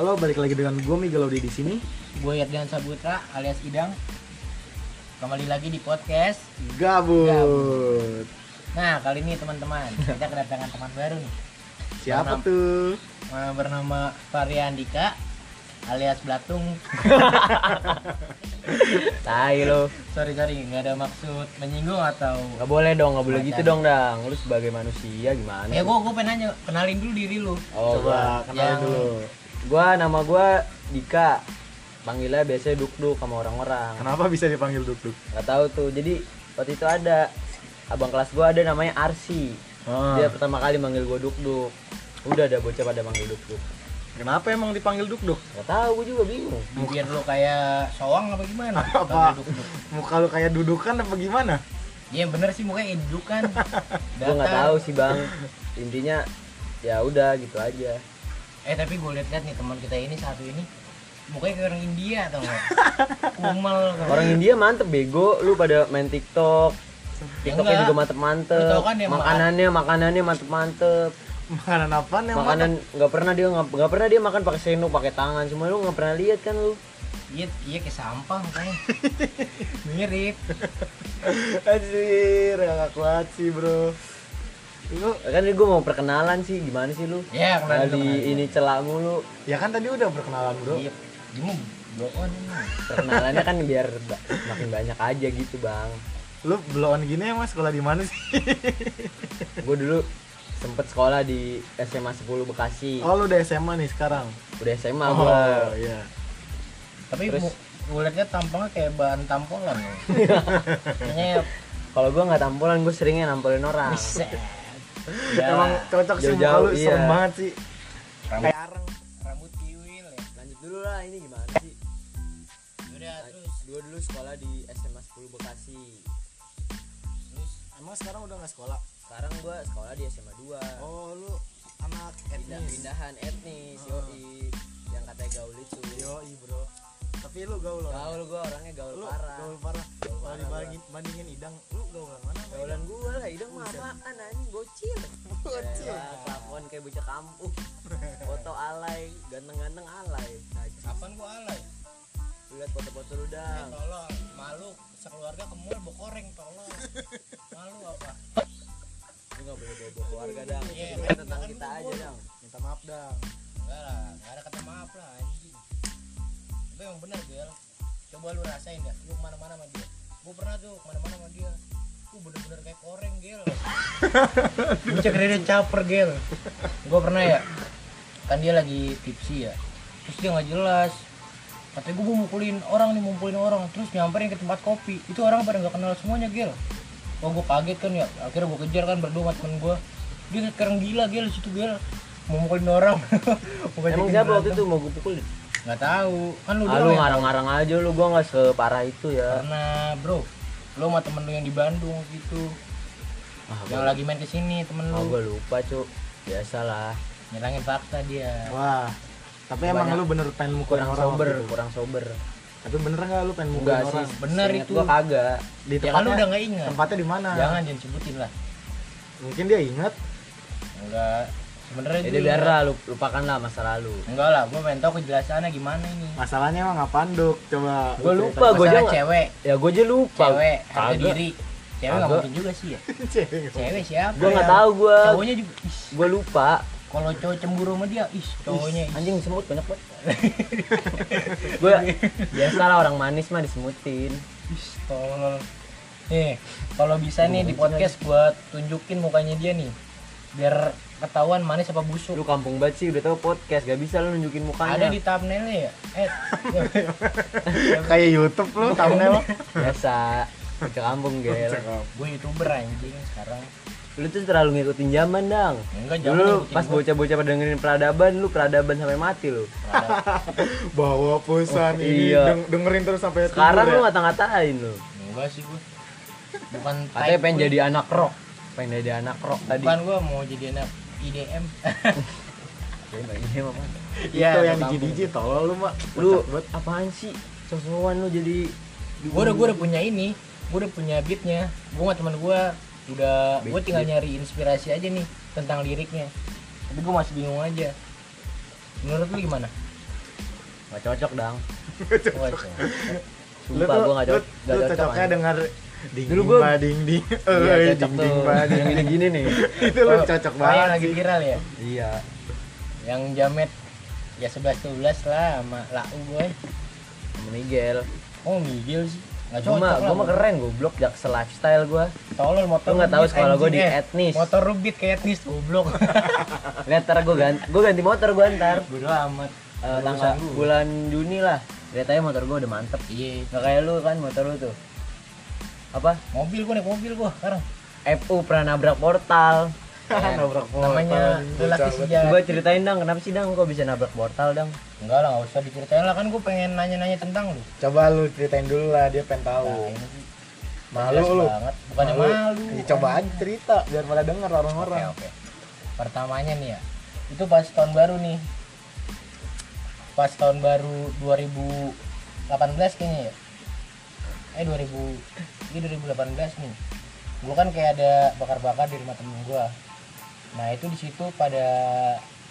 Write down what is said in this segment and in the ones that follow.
Halo, balik lagi dengan gue Miguel Audi di sini. Gue Yerdian Sabutra alias Idang. Kembali lagi di podcast. Gabut. Nah, kali ini teman-teman, kita kedatangan teman baru nih. Siapa Bernama- tuh? Bernama Varian Dika alias Blatung. Tai lo. Sorry, sorry, nggak ada maksud menyinggung atau Gak boleh dong, gak boleh Macam. gitu dong, Dang. Lu sebagai manusia gimana? Ya gue gue pengen nanya, kenalin dulu diri lu. Oh, Coba kenalin yang- dulu. Gua nama gua Dika. Panggilnya biasanya Duk-Duk sama orang-orang. Kenapa bisa dipanggil Duk Duk? Gak tahu tuh. Jadi waktu itu ada abang kelas gua ada namanya Arsi. Ah. Dia pertama kali manggil gua Duk-Duk. Udah ada bocah pada manggil Duk-Duk. Kenapa emang dipanggil Duk Duk? Gak tahu, gua juga bingung. Biar lu kayak soang apa gimana? Apa? Panggil duk-duk. Muka lu kayak dudukan apa gimana? Iya bener sih mukanya indukan. Gua nggak tahu sih, Bang. Intinya ya udah gitu aja. Eh tapi gue liat-liat nih teman kita ini satu ini mukanya kayak orang India atau enggak? Kumel kan. Orang India mantep bego, lu pada main TikTok. TikToknya enggak. juga mantep-mantep. Kan makanannya, makanannya mantep-mantep. Makanan apaan yang Makanan nggak pernah dia nggak pernah dia makan pakai sendok, pakai tangan. Cuma lu nggak pernah lihat kan lu. Iya, iya kayak sampah mukanya. Mirip. Anjir, gak kuat sih bro. Lu, Kan gue mau perkenalan sih, gimana sih lu? Ya, Nah, kenalin dulu, di kenalin. ini celak mulu. ya kan tadi udah perkenalan bro. Iya. Gimana? Blow on ini. Perkenalannya kan biar ba- makin banyak aja gitu, Bang. Lu blowan gini emang sekolah di mana sih? Gue dulu sempet sekolah di SMA 10 Bekasi. Oh lu udah SMA nih sekarang. Udah SMA Oh gua. iya. Tapi Terus? gue liatnya tampangnya kayak bahan tampolan. Kayaknya Kalau gua nggak tampolan, gue seringnya nampolin orang. bisa. Emang cocok sih muka lu iya. serem banget sih. rambut, Kayak areng. rambut kiwil ya. Lanjut dulu lah, ini gimana sih? Udah terus Gue dulu sekolah di SMA 10 Bekasi. terus Emang sekarang udah gak sekolah? Sekarang gua sekolah di SMA 2. Oh lu anak etnis. pindahan etnis, Oh. yoi. Yang katanya gaul itu. Yoi bro. Tapi lu gaul orang. Gaul gua orangnya gaul Lu parah. gaul parah. Gaul Kalau dibandingin bandingin idang, lu gaul yang mana? Gaulan gua lah, idang mah apaan anjing bocil. Bocil. Ya, kelakuan kayak bocah kampung. Foto alay, ganteng-ganteng alay. Najis. kapan gua alay? Lihat foto-foto lu Eh, dang. tolong, malu sekeluarga ke mall bokoreng tolong. Malu apa? Lu gak boleh bawa keluarga dang. Iya, Itu kan, tentang kita aja dang. Minta maaf dang. Enggak lah, enggak ada kata maaf lah anjing. Tapi emang benar Gel. Coba lu rasain dah, lu ke mana-mana sama dia. Gua pernah tuh ke mana-mana sama dia. Gua bener-bener kayak koreng Gel. Bucek dia caper Gel. Gua pernah ya, kan dia lagi tipsi ya. Terus dia nggak jelas. Katanya gue mau mukulin orang nih, mukulin orang. Terus nyamperin ke tempat kopi. Itu orang pada nggak kenal semuanya Gel. Wah gue kaget kan ya. Akhirnya gue kejar kan berdua sama temen gue. Dia sekarang gila Gel situ Gel. Mau mukulin orang. Emang siapa waktu itu mau gue pukulin? Nggak tahu. Kan lu Ah, doang lu ngarang-ngarang aja lu, gua gak separah itu ya. Karena bro, lu sama temen lu yang di Bandung gitu. Ah, Yang lagi main ke sini temen ah, lu. gua lupa cuk. Biasalah. Nyerangin fakta dia. Wah. Tapi emang Banyak. lu bener pengen mukulin Kurang orang sober, waktu itu? kurang sober. Tapi bener gak lu pengen mukulin Enggak sih. orang? Bener itu. Gua kagak. Di Ya kan lu udah nggak ingat. tempatnya di mana? Jangan jangan sebutin lah. Mungkin dia inget. Enggak. Sebenarnya Jadi biar lah lu lupakan lah masa lalu. Enggak lah, gua pengen tahu kejelasannya gimana ini. Masalahnya emang apaan Duk? Coba. Gua lu lupa, gua Masalah aja cewek, Ya gua aja lupa. cewek, harga diri. Cewek nggak mungkin juga sih ya. Cewek siapa? Gua nggak ya? tahu gua. Cowoknya juga. Gua lupa. kalau cowok cemburu sama dia, ih cowoknya. ih. Anjing semut banyak banget. gua biasa lah orang manis mah disemutin. Ih, tolol. Nih, kalau bisa nih di podcast buat tunjukin mukanya dia nih. Biar ketahuan manis apa busuk. Lu kampung banget sih udah tau podcast gak bisa lu nunjukin mukanya. Ada di thumbnailnya ya? Eh, Kayak YouTube lu thumbnail. biasa. Ke kampung gel. gue youtuber anjing sekarang. Lu tuh terlalu ngikutin zaman dang. Enggak Dulu ngikutin pas gua. bocah-bocah pada dengerin peradaban, lu peradaban sampai mati lu. Bawa pulsa Oh, ini iya. deng- dengerin terus sampai Sekarang tidur lu ya? ngata-ngatain lu. Enggak sih gue. Bukan Katanya pengen gue. jadi anak rock. Pengen jadi anak rock tadi. Bukan gue mau jadi anak IDM. Ya, ini apa? Iya, Itu yang kampung. diji-diji tolol lu, Mak. Lu banget. apaan sih? Sosokan lu jadi gue udah gue udah punya ini gue udah punya beatnya gue sama teman gue udah gue tinggal beat. nyari inspirasi aja nih tentang liriknya tapi gue masih bingung aja menurut lu gimana Gak cocok dang. Wah, cok. lu Sumpah tuh gue gak lu, cocok. Gak lu cocok. cocoknya anjing. Ding Dulu ding gua- ba ding ding Iya, eh ding ding ding Yang gini-gini nih. itu lu Oh, cocok oh, banget yang lagi viral ya Iya. yang jamet ya 11 12 lah sama lau gue Sama Miguel. oh Miguel sih nggak cocok gue mah keren goblok jaksa lifestyle gue. tolol motor Lu nggak tahu sekolah gua anjing, di eh. etnis. motor rubit kayak etnis goblok Lihat ntar gue ganti, gue ganti motor gue ntar. bodo amat tanggal gua. bulan Juni lah. Lihat aja motor gue udah mantep. iya Gak kayak lu kan motor lu tuh. Apa? mobil gue naik mobil gue sekarang. FU pernah nabrak portal. nabrak namanya portal, lelaki bocah sejati Coba ceritain dong, kenapa sih dang? Kok bisa nabrak portal dang? enggak lah nggak usah diceritain lah. Kan gue pengen nanya-nanya tentang lu. Coba lu ceritain dulu lah dia pengen tahu. Nah, ini sih. Malu lu. banget. Bukannya Malu. malu. Ya, coba aja cerita biar pada denger oke orang-orang. Oke pertamanya nih ya itu pas tahun baru nih. Pas tahun baru 2018 kayaknya ya eh 2000 ini 2018 nih gua kan kayak ada bakar-bakar di rumah temen gua nah itu di situ pada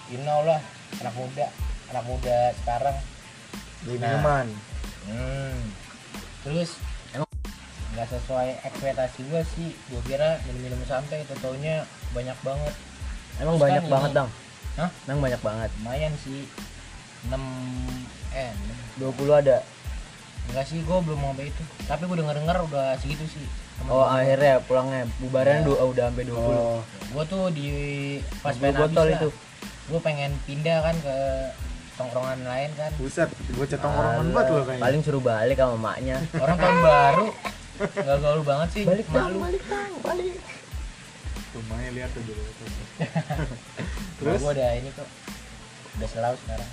you know lah anak muda anak muda sekarang di Nah. minuman hmm. terus emang nggak sesuai ekspektasi gua sih gua kira minum-minum santai itu taunya banyak banget Emang Terus banyak kan banget ini- dang? Hah? Emang banyak banget. lumayan sih 6 eh 20 ada. Enggak sih gua belum mau sampai itu tapi gua denger denger udah segitu sih Temen Oh gua. akhirnya pulangnya bubaran du- udah sampai 20. oh gua tuh di pas 20 pengen habis botol lah, itu. gua pengen pindah kan ke tongkrongan lain kan buset gue cetong orang Alah, banget lo kayaknya Paling suruh balik sama maknya. orang tahun baru nggak gaul banget sih Balik dong, balik dong, balik. rumahnya lihat tuh dulu tuh. Nah, terus gua udah ini kok udah selalu sekarang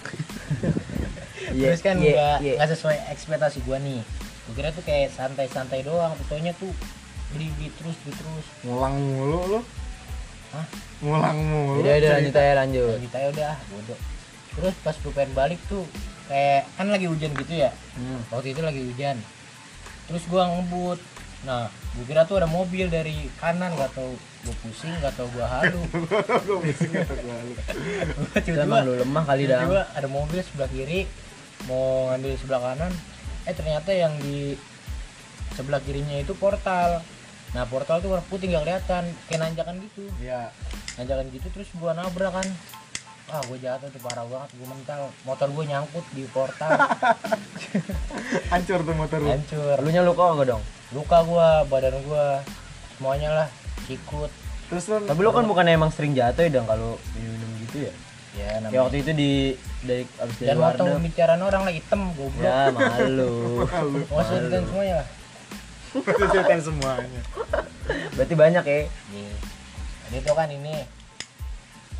Iya, terus kan iya, nggak iya. nggak sesuai ekspektasi gua nih. Gua kira tuh kayak santai-santai doang. Fotonya tuh beli beli terus beli terus. Ngulang mulu lu. Hah? ngulang mulu Udah udah lanjut aja lanjut. kita ya udah bodoh. Terus pas gue pengen balik tuh kayak kan lagi hujan gitu ya? Hmm. waktu itu lagi hujan. Terus gua ngebut. Nah gue kira tuh ada mobil dari kanan gak tau gue pusing gak tau gue halu. Gua pusing ya, gua lu. Itu emang lu lemah kali tiba-tiba ada mobil sebelah kiri mau ngambil sebelah kanan eh ternyata yang di sebelah kirinya itu portal. Nah portal tuh warna putih nggak kelihatan. Kayak nanjakan gitu. Iya. nanjakan gitu terus gua nabrak kan. Ah gue jatuh tuh parah banget. Gue mental. Motor gue nyangkut di portal. Hancur tuh motor lu. Hancur. Lu nya luka enggak dong? luka gua badan gua semuanya lah sikut terus lu Tapi lu kan bukan emang sering jatuh ya dong kalau minum gitu ya? ya Ya namanya waktu itu di dari abis dari dan Wardah. pembicaraan orang lah hitam goblok Ya malu. Usah ceritain semuanya lah Itu ceritain semuanya Berarti banyak ya. Nih, Jadi tuh kan ini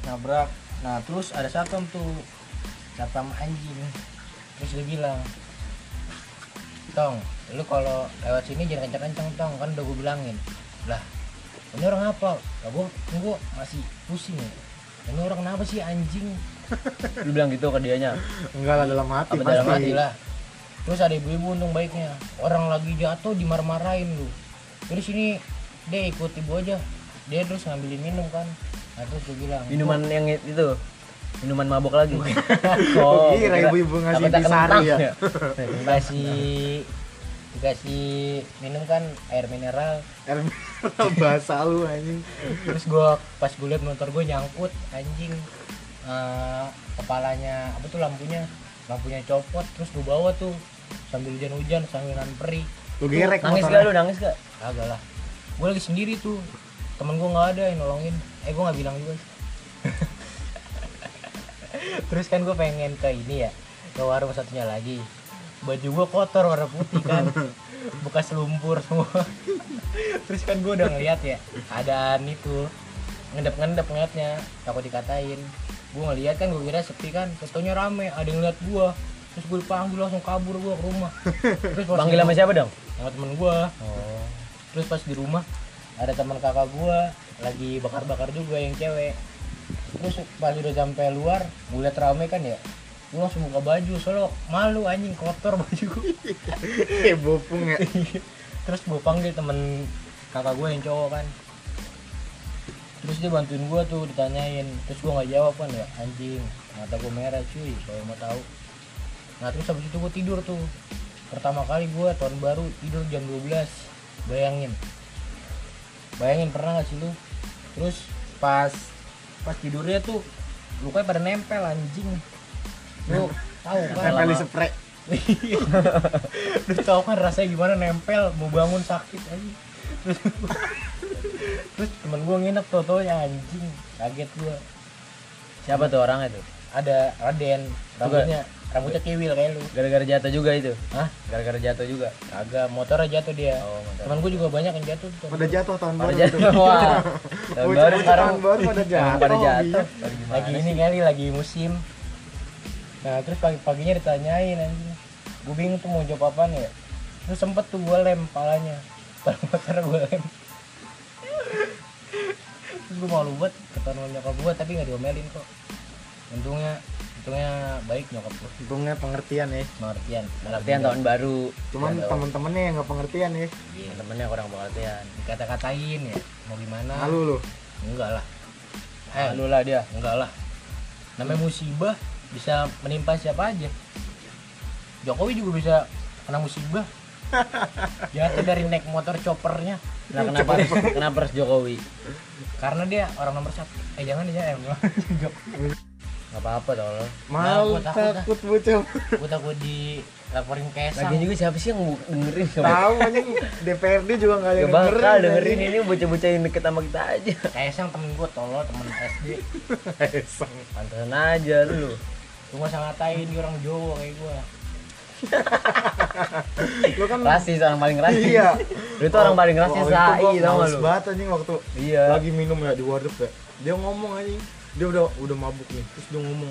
nabrak. Nah terus ada satpam tuh, satpam anjing. Terus dia bilang, Tong, lu kalau lewat sini jangan kencang-kencang tong, kan udah gue bilangin. Lah, ini orang apa? Lah gua, gua masih pusing ya. Ini orang kenapa sih anjing? Lu bilang gitu ke dianya. enggak lah dalam hati Apa pasti Dalam hati lah. Terus ada ibu-ibu untung baiknya. Orang lagi jatuh dimarah-marahin lu. Jadi sini dia ikut ibu aja. Dia terus ngambilin minum kan. Nah, terus gue bilang, Minuman yang itu minuman mabok lagi. Oh, kira ibu-ibu ngasih bisari kentang ya. dikasih dikasih minum kan air mineral Air mineral bahasa lu anjing terus gua pas gue liat motor gue nyangkut anjing Eh, kepalanya apa tuh lampunya lampunya copot terus gue bawa tuh sambil hujan-hujan sambil nahan perih lu gerek Nangis gak lu? Nangis gak? agak lah. Gue lagi sendiri tuh temen gue nggak ada yang nolongin. Eh gue nggak bilang juga sih. terus kan gue pengen ke ini ya ke warung satunya lagi. Baju gue kotor warna putih kan. Bekas lumpur semua. Terus kan gue udah ngeliat ya adaan itu. Ngendep-ngendep ngeliatnya takut dikatain gue ngeliat kan gue kira sepi kan. Fotonya rame ada yang ngeliat gue terus gue panggil langsung kabur gue ke rumah. Terus Panggil sama siapa dong? sama temen gue Oh. terus pas di rumah ada teman kakak gua. Lagi bakar-bakar juga yang cewek. Terus pas udah sampai luar gue liat rame kan ya? Gue langsung buka baju soalnya malu anjing kotor baju kayak bopung ya. Terus gue panggil temen kakak gue yang cowok kan terus dia bantuin gue tuh ditanyain. Terus gue nggak jawab kan ya anjing mata gue merah cuy kalau mau tahu. Nah terus habis itu gue tidur tuh. Pertama kali gue tahun baru tidur jam 12 bayangin. Bayangin pernah gak sih lu? Terus pas pas tidurnya tuh lukanya pada nempel anjing. Lu tahu kan? Nempel di spray. lu tahu kan rasanya gimana? Nempel mau bangun sakit aja terus, temen gue nginep tuh ya anjing kaget gue Siapa tuh orangnya tuh? ada Raden rambutnya rambutnya kiwil kayak lu Gara-gara jatuh juga itu. Hah? Gara-gara jatuh juga. agak motornya jatuh dia Oh, motor. temen gue juga banyak yang jatuh tuh Pada jatuh tahun Pada baru. jatuh. tuh. Wah. Tahun baru sekarang tahun baru pada jatuh. pada jatuh. iya. Lagi gimana lagi ini kali lagi musim nah terus pagi-paginya ditanyain anjing gue bingung tuh mau jawab apaan ya terus sempet tuh gue lem palanya pala motor gue lem terus gue malu banget ketahuan nyokap gue tapi nggak diomelin kok untungnya untungnya baik nyokap gue Untungnya pengertian ya. pengertian Pengertian tahun baru. Cuman Iya, temen-temennya yang nggak pengertian ya. Iya, temennya kurang pengertian. dikata-katain ya mau gimana Malu lu. enggak lah eh Lu lah dia. enggak lah namanya musibah bisa menimpa siapa aja Jokowi juga bisa kena musibah jatuh dari naik motor choppernya Nah, kenapa harus, kenapa harus Jokowi? karena dia orang nomor satu eh jangan dia em Gak apa-apa tolong. Malu gua takut bocah. gue takut dilaporin kesang Lagi juga siapa sih yang dengerin? Gak Tahu anjing DPRD juga nggak ada yang bakal dengerin ini bocah-bocah yang deket sama kita aja. kesang temen gue tolol temen SD Esang. Pantesan aja lu. lu gak usah ngatain dia orang Jawa kayak gue Lu kan Rasis orang paling rasis. Iya. Lu itu orang paling rasis Oh, sai tau lu? banget anjing waktu Iya. lagi minum ya di warteg ya. Dia ngomong anjing. Dia udah udah mabuk nih. Terus dia ngomong,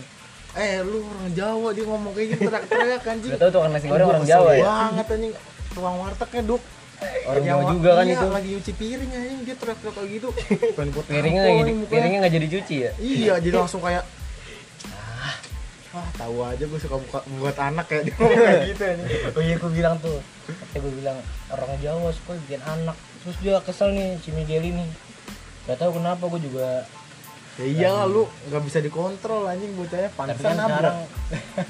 "Eh, lu orang Jawa." Dia ngomong kayak gitu teriak-teriak anjing. Gak tau tuh orang nasi goreng orang Jawa ya. Banget anjing. Tukang wartegnya, Duk. Orang Jawa juga kan iya, itu. lagi nyuci piring anjing dia teriak-teriak kayak gitu. Pengen Piringnya piringnya nggak jadi cuci ya. Iya, jadi langsung kayak ah, tahu aja gue suka buka buat anak kayak dia ngomong kayak gitu anjing. oh iya gue bilang tuh. Katanya gue bilang orang Jawa suka bikin anak. Terus dia kesel nih si Miguel ini. Gak tahu kenapa gue juga Ya iya lu nggak bisa dikontrol anjing bocahnya tapi kan sekarang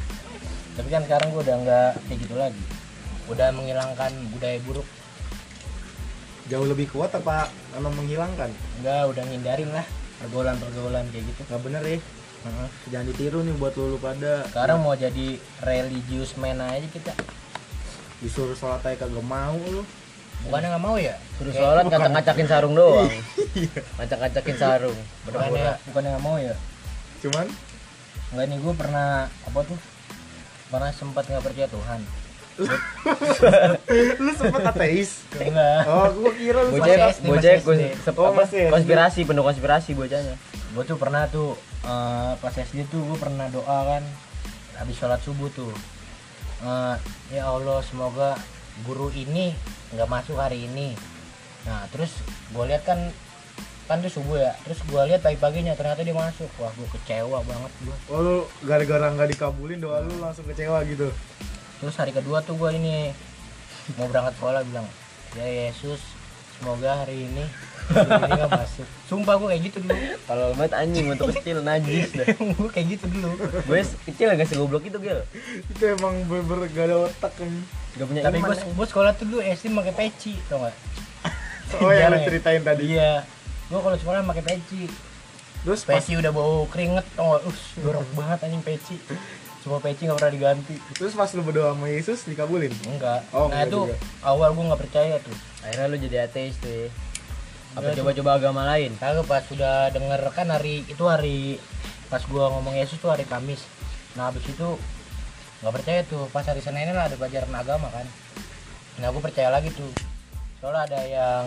tapi kan sekarang gue udah nggak kayak gitu lagi. Udah menghilangkan budaya buruk. Jauh lebih kuat apa karena menghilangkan? enggak udah ngindarin lah pergaulan pergaulan kayak gitu. Nggak bener ya. Heeh. Jangan ditiru nih buat lu, lu pada. Sekarang mau jadi religius man aja kita. Disuruh sholat aja kagak mau lu. bukannya nggak mau ya? Suruh sholat ngacak-ngacakin sarung doang. Ngacak-ngacakin sarung. bukannya bukannya nggak mau ya? Cuman? Enggak nih gue pernah apa tuh? Pernah sempat nggak percaya Tuhan lu sempet ateis. enggak Oh, gua kira lu Bocah Masih bocah Oh, apa, masih SD. konspirasi penuh konspirasi bocahnya. gue tuh pernah tuh eh, pas SD tuh gue pernah doa kan habis sholat subuh tuh Eh, ya Allah semoga guru ini nggak masuk hari ini nah terus gue lihat kan kan tuh subuh ya terus gue lihat pagi-paginya ternyata dia masuk wah gue kecewa banget gue Oh, lu gara-gara nggak dikabulin doa lu langsung kecewa gitu. Terus hari kedua tuh gue ini mau berangkat sekolah bilang ya Yesus semoga hari ini nggak masuk sumpah gue kayak gitu dulu Kalau banget anjing untuk kecil najis dah. gue kayak gitu dulu Gue kecil gak segoblok itu gil. Itu emang bener-bener gak ada otak kan. Gak punya tapi gue gue sekolah tuh dulu SD pakai peci tau gak Oh yang lu ya? ceritain tadi. iya gue kalau sekolah pakai peci Terus pas peci udah bau keringet tau gak us jorok banget anjing peci cuma peci nggak pernah diganti terus pas lu berdoa sama Yesus dikabulin. enggak Oh, nah enggak itu juga. awal gue nggak percaya tuh Akhirnya lu jadi ateis tuh. ya. Apa Enggak, coba-coba agama lain? kagak pas sudah denger kan hari itu hari pas gue ngomong Yesus tuh hari Kamis nah habis itu nggak percaya tuh pas hari Senin lah ada pelajaran agama kan nah gue percaya lagi tuh soalnya ada yang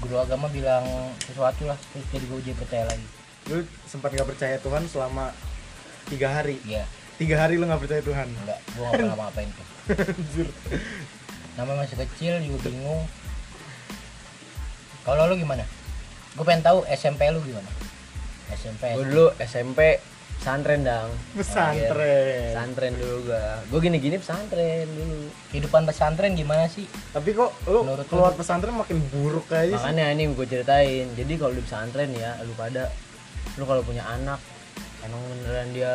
guru agama bilang sesuatu lah terus jadi gue jadi percaya lagi Lu sempat nggak percaya Tuhan selama tiga hari. iya Tiga hari lu nggak percaya Tuhan. enggak gue nggak pernah ngapain tuh Anjir. namanya masih kecil juga bingung kalau lu gimana gue pengen tahu SMP lu gimana SMP Gue dulu SMP pesantren dang. Pesantren. Pesantren dulu gua. Gue gini-gini pesantren dulu. kehidupan pesantren gimana sih Tapi kok lu Menurut lu? keluar pesantren makin buruk aja sih. Makanya ini gue ceritain. Jadi kalau di pesantren ya, lu pada lu kalau punya anak emang beneran dia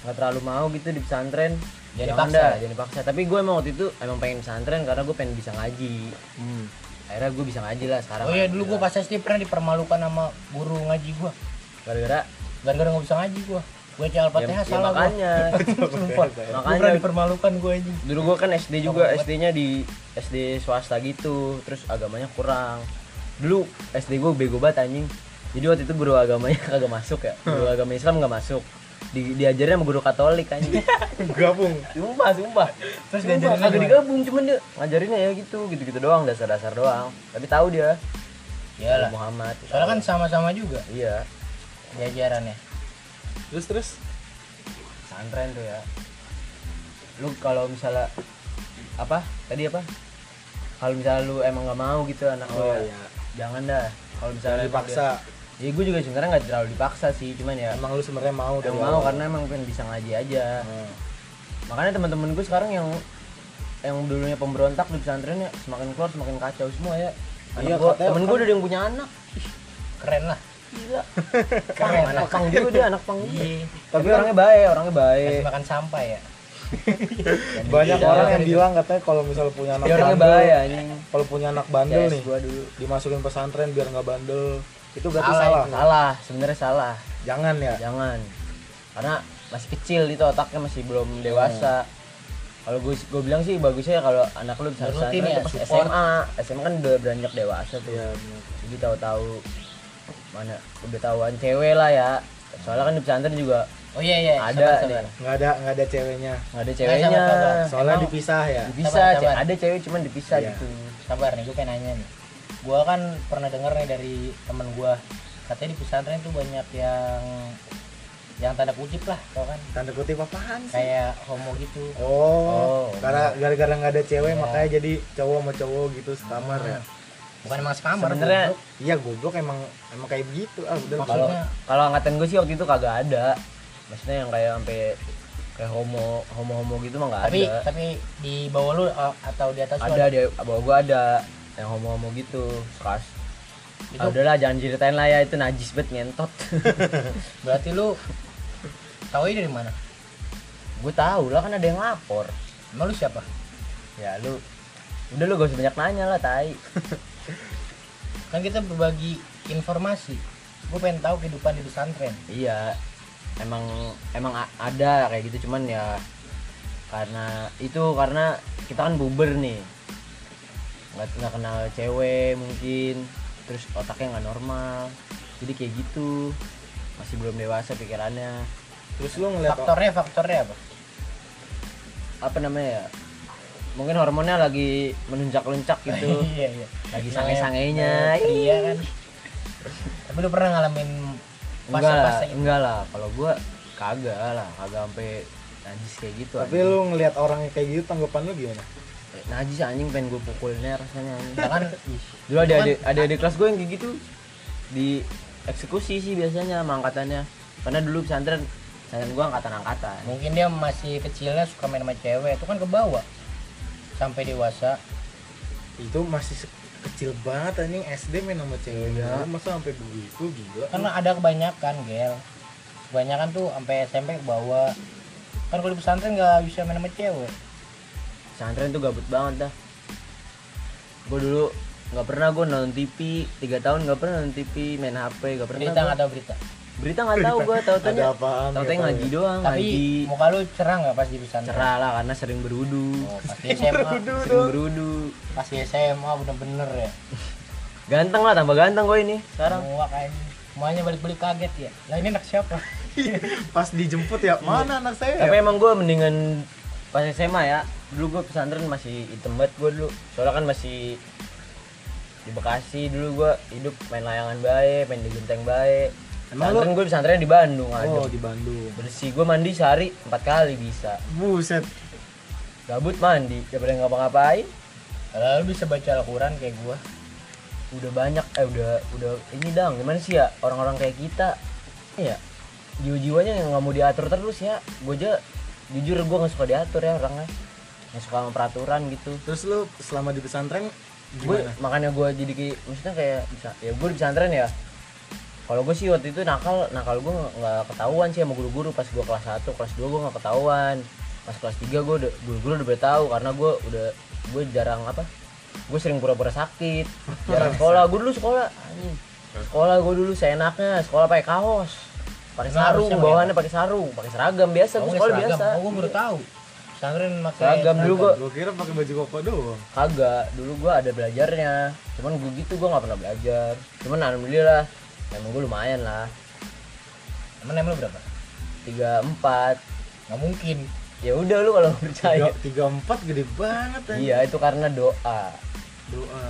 nggak terlalu mau gitu di pesantren. Jangan jangan dipaksa. dah. jangan dipaksa tapi gue emang waktu itu emang pengen pesantren karena gue pengen bisa ngaji. Hmm. akhirnya gue bisa ngaji lah sekarang. Oh iya dulu gua pas SD pernah dipermalukan sama guru ngaji gua. Gara-gara? Gara-gara nggak bisa ngaji gua. Gue baca al-fatihah ya, ya salah gua. makanya. Sumpah. Makanya. pernah dipermalukan gua aja dulu gue kan SD juga SD-nya di SD swasta gitu. Terus agamanya kurang. Dulu SD gue bego banget anjing jadi waktu itu guru agamanya kagak masuk ya. Guru agama Islam nggak masuk. Di, diajarin sama guru Katolik anjing. Gabung. sumpah sumpah. Terus diajarin kagak digabung cuman dia ngajarinnya ya gitu gitu gitu doang dasar dasar doang. Tapi tahu dia. Iyalah. Muhammad soalnya kan sama-sama juga. Iya. Diajarannya Terus terus. pesantren tuh ya. Lu kalau misalnya apa? Tadi apa? Kalau misalnya lu emang nggak mau gitu anak lu Oh ya, iya. jangan dah. Kalau misalnya dipaksa. dia- ya gue juga sebenarnya nggak terlalu dipaksa sih cuman ya Emang lu sebenarnya mau dari mau awal. karena emang pengen bisa ngaji aja. Hmm. makanya teman-teman gue sekarang yang yang dulunya pemberontak di pesantren ya semakin keluar semakin kacau semua ya. Anak Iya, gua, temen kan- gue udah ada yang punya anak. Keren lah. Gila. Keren. anak pang juga dia anak pang juga iya. Tapi orangnya baik orangnya baik. Kasih makan sampah ya? Banyak Iya, orang yang bilang katanya kalau misal punya anak bandel, kalau punya anak bandel Yes, nih, dulu. dimasukin pesantren biar nggak bandel. Itu berarti Salah salah. itu. salah sebenarnya salah Jangan ya. jangan karena masih kecil itu otaknya masih belum dewasa kalau gue gue bilang sih bagusnya ya kalau anak lu bisa ya. SMA SMA kan udah beranjak dewasa tuh Iya, bener. jadi tahu-tahu mana udah tahuan cewek lah ya soalnya kan di pesantren juga oh iya iya Ada sabar, sabar. nggak ada nggak ada ceweknya. nggak ada sabar, ceweknya sabar. Soalnya Emang- dipisah ya. bisa Sabar, ce- sabar. ada cewek cuman dipisah Iya. gitu sabar nih gue pengen nanya nih gue kan pernah denger nih dari temen gue katanya di pesantren tuh banyak yang yang tanda kutip lah tau kan Tanda kutip apaan sih? kayak homo gitu Oh, Oh, karena gara-gara nggak ada cewek Iya. makanya jadi cowok sama cowok gitu sekamar ya. bukan emang sekamar Sebenarnya- goblok. Iya goblok emang emang kayak begitu. Ah udah kalau kalau angkatan gue sih waktu itu kagak ada maksudnya yang kayak sampai kayak homo homo homo gitu mah nggak tapi ada tapi di bawah lu uh, atau di atas lu ada di bawah gua ada yang homo homo gitu keras Itu- Ah, udahlah jangan ceritain lah ya itu najis banget ngentot. Berarti lu tahu ini dari mana? Gue tahu lah kan ada yang lapor. Emang lu siapa? Ya lu. Udah lu gak usah banyak nanya lah tai. Kan kita berbagi informasi. Gue pengen tahu kehidupan di pesantren. Iya emang emang ada kayak gitu cuman ya karena itu karena kita kan buber nih nggak nggak kenal cewek mungkin terus otaknya nggak normal. Jadi kayak gitu. Masih belum dewasa pikirannya. Terus lu ngeliat faktornya faktornya apa? Apa namanya ya? Mungkin hormonnya lagi menuncak-luncak gitu. Iya iya. Lagi sange-sangenya. Namanya pria kan? Tapi lu pernah ngalamin enggak lah fase-fase itu enggak lah. Kalau gua kagak lah kagak sampai najis kayak gitu tapi anjing. lu ngeliat orang kayak gitu tanggapan lu gimana? Najis anjing pengen gue pukulnya rasanya anjing. Ya kan dulu ada ada ada adik kelas gue yang kayak gitu di eksekusi sih biasanya sama angkatannya. Karena dulu pesantren pesantren gue angkatan angkatan mungkin dia masih kecilnya suka main sama cewek itu kan ke bawah. Sampai dewasa. Itu masih kecil banget anjing. SD main sama cewek. Lu Masa sampai begitu gila. kan ada kebanyakan gel. Kebanyakan tuh sampai SMP ke bawah. Kan kalau di pesantren nggak bisa main sama cewek pesantren tuh gabut banget dah. Gue dulu nggak pernah gue nonton TV tiga tahun nggak pernah nonton TV main HP nggak pernah berita nggak tahu berita? Berita nggak tahu gue tahu Ada apaan? tahu tahu ngaji ya. doang tapi ngaji. muka lu cerah nggak pas di pesantren? Cerah lah karena sering berudu oh, pas di SMA sering berudu pas di SMA bener-bener ya. Ganteng lah tambah ganteng gue ini. Sekarang. Muak aja semuanya balik-balik kaget ya. Lah ini anak siapa? Pas dijemput ya, mana anak saya? tapi ya? emang gue mendingan pas SMA ya dulu gue pesantren masih hitam banget gue dulu. Soalnya kan masih di Bekasi dulu gue hidup main layangan baik main di genteng baik. Emang pesantren gue pesantren di Bandung Oh, aja di Bandung. bersih gue mandi sehari empat kali bisa. Buset. gabut mandi daripada ngapa-ngapain. Kalau bisa baca Al-Quran kayak gua. Udah banyak eh udah udah ini dong gimana sih ya orang-orang kayak kita? Iya. Jiwa-jiwanya yang nggak mau diatur terus ya. Gue aja jujur gue nggak suka diatur ya orangnya nggak suka sama peraturan gitu. Terus lu selama di pesantren gue makanya gue jadi kayak maksudnya kayak bisa ya gue di pesantren ya. Kalau gue sih waktu itu nakal nakal gue nggak ketahuan sih sama guru-guru. Pas gue kelas 1 kelas 2 gue nggak ketahuan. Pas kelas 3 gue udah guru-guru udah ber tahu karena gue udah gue jarang apa gue sering pura-pura sakit. Jarang sekolah gue dulu sekolah anjing. Sekolah gue dulu seenaknya sekolah pakai kaos. Pakai sarung bawahannya pakai sarung pakai seragam biasa gue sekolah seragam. biasa. Oh, gue baru tahu. Pesantren pakai Seragam dulu gua- Gua kira pakai baju koko doang. kagak dulu gue ada belajarnya cuman gue gitu gue nggak pernah belajar cuman alhamdulillah emang gue lumayan lah Emang lu berapa? tiga empat Gak mungkin. ya udah lu kalau nggak percaya Tiga, empat gede banget anjing. iya itu karena doa Doa.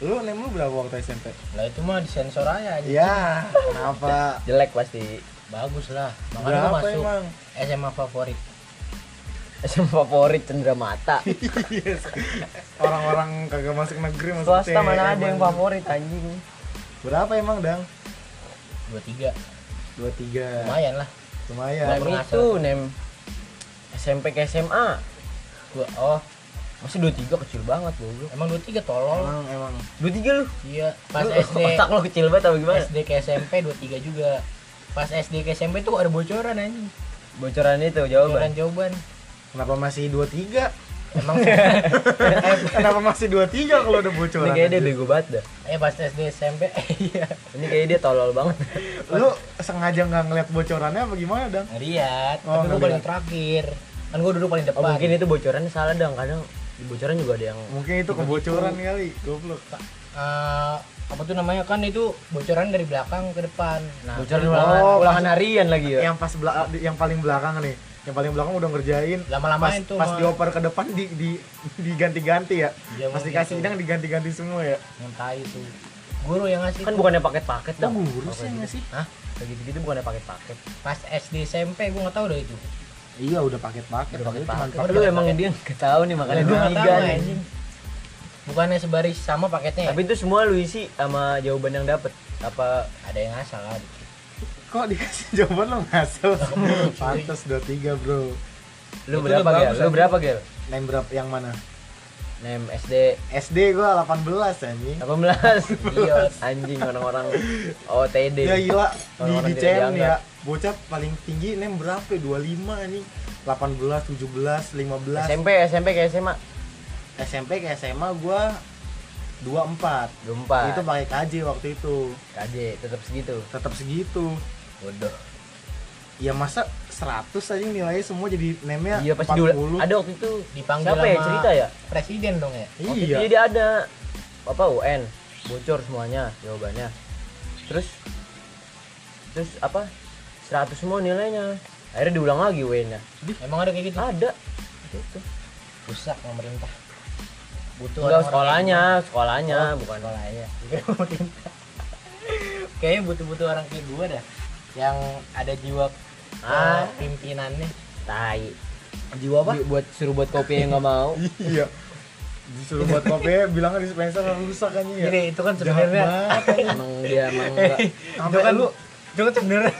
Lu nem lu berapa waktu SMP? Lah itu mah disensor aja. anjing. Ya, kenapa? jelek pasti Bagus lah. Makanya Berapa masuk emang? SMA favorit. SM favorit Cendera Mata Yes. Orang-orang kagak masuk negeri masuk swasta mana ada yang anjing. favorit anjing Berapa emang, Dang? 23. 23. Lumayan lah. Lumayan. Nem ngasal. itu nem SMP ke SMA Gua oh, masih 23 kecil banget goblok emang 23 tolol. Emang emang 23 lu Iya, pas Lu SD otak lu kecil banget apa gimana SD ke SMP 23 juga. Pas SD ke SMP tuh ada bocoran anjing. bocoran itu Bocoran jawaban jawaban. Kenapa masih 23? Emang kenapa masih 23 kalau udah ini bocoran? kayak dia aja? bego banget dah eh pas SD SMP iya. ini kayak dia tolol banget Lu sengaja nggak ngeliat bocorannya apa gimana, Dang? Lihat, Oh, tapi gue nggak paling lihat. terakhir. Kan gue duduk paling oh, depan. mungkin itu bocorannya salah dong kadang di bocoran juga ada yang Mungkin itu kebocoran kali, goblok. Eh, apa tuh namanya kan itu bocoran dari belakang ke depan. Nah, bocoran ulangan, Oh, ulangan harian lagi ya Yang pas bela- yang paling belakang nih. Yang paling belakang udah ngerjain. lama-lama Pas, itu pas mah dioper ke depan di, di diganti-ganti ya. Iya, Pas mungkin dikasih tuh. idang diganti-ganti semua ya. yang tai itu. Guru yang ngasih kan bukannya paket-paket dong guru Kalau sih kayak nggak gitu. sih? Hah? kayak gitu-gitu bukannya paket-paket Pas SD SMP gue nggak tahu dah itu. Iya udah paket-paket. Udah paket-paket. lu emang dia nggak tahu nih makanya nggak tiga nih. Bukannya sebaris sama paketnya. ya? tapi itu semua lu isi sama jawaban yang dapet apa ada yang asal lah. Kok dikasih jawaban lo ngasal? Pantas 23 bro. lu Itu berapa gel lu berapa gel Name berapa yang mana? nem SD SD gua 18 anjing. 18 Iya. anjing orang-orang OTD Ya gila di di CM ya. Bocah paling tinggi name berapa? ya? 25 anjing. 18, 17, 15. SMP SMP ke SMA SMP ke SMA gua 24. 24 Itu pakai KJ waktu itu. KJ tetap segitu Tetap segitu. Bodoh Ya masa 100 aja nilainya semua jadi name-nya iya pasti 40. dulu ada waktu itu Dipanggil siapa ya cerita ya Presiden dong ya. waktu Iya. jadi ada apa UN bocor semuanya jawabannya terus terus apa 100 semua nilainya akhirnya diulang lagi UN nya Emang ada kayak gitu? ada itu Rusak pemerintah. Butuh enggak orang-orang sekolahnya kayak sekolahnya Oh, bukan sekolahnya. Pemerintah. Kayaknya butuh-butuh orang kayak gue dah. Yang ada jiwa Ah. ah. pimpinannya. tai Jiwa apa? Bu- buat suruh buat kopi yang nggak mau iya. Disuruh buat kopi bilangnya dispenser rusak anjing ya. Jadi itu kan sebenarnya anjing. emang dia emang enggak itu Sampai kan lu itu kan sebenarnya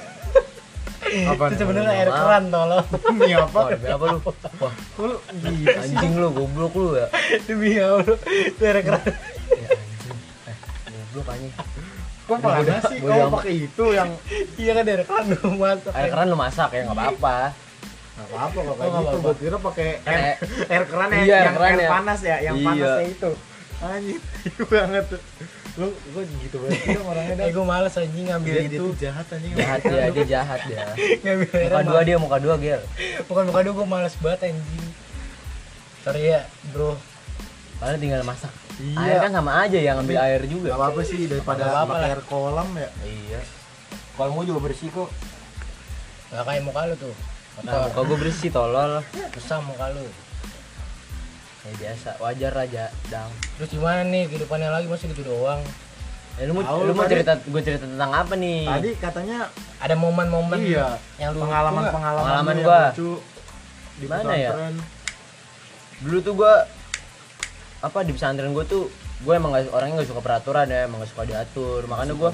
apa itu sebenarnya air maaf. keran tolong Demi apa? Demi apa lu wah lu anjing lu goblok lu ya demi allah itu air keran ya anjing eh goblok anjing Kok panas sih? Bodo Kau pakai itu yang iya kan air keran lu masak air keran lu masak ya nggak apa-apa Gak apa-apa kok kayak gitu. Gue kira pakai air, air keran ya, Iya, air yang air ya. panas ya, yang Iya. panasnya itu. Anjing, itu banget tuh. Lu gue gitu banget sih orangnya eh dah. gue males anjing ngambil dia itu tuh jahat anjing. jahat ya dia jahat ya ngambil muka dua dia muka dua gel bukan bukan dua gue males banget anjing sorry ya bro Padahal tinggal masak Iya. air kan sama aja yang ambil air Gak juga apa-apa sih daripada lah. air kolam ya. iya Kalau mau juga bersih kok. gak kayak muka lu tuh nah muka gue bersih tolol susah muka lu ya biasa wajar aja dang terus gimana nih kehidupannya lagi masih gitu doang ya, lu mau lu mau cerita gue cerita tentang apa nih Tadi katanya ada momen-momen iya yang lu pengalaman-pengalaman Pengalaman lu yang gua. di Mana ya? dulu tuh gue apa di pesantren gue tuh gue emang gak, orangnya gak suka peraturan ya emang gak suka diatur. Makanya gue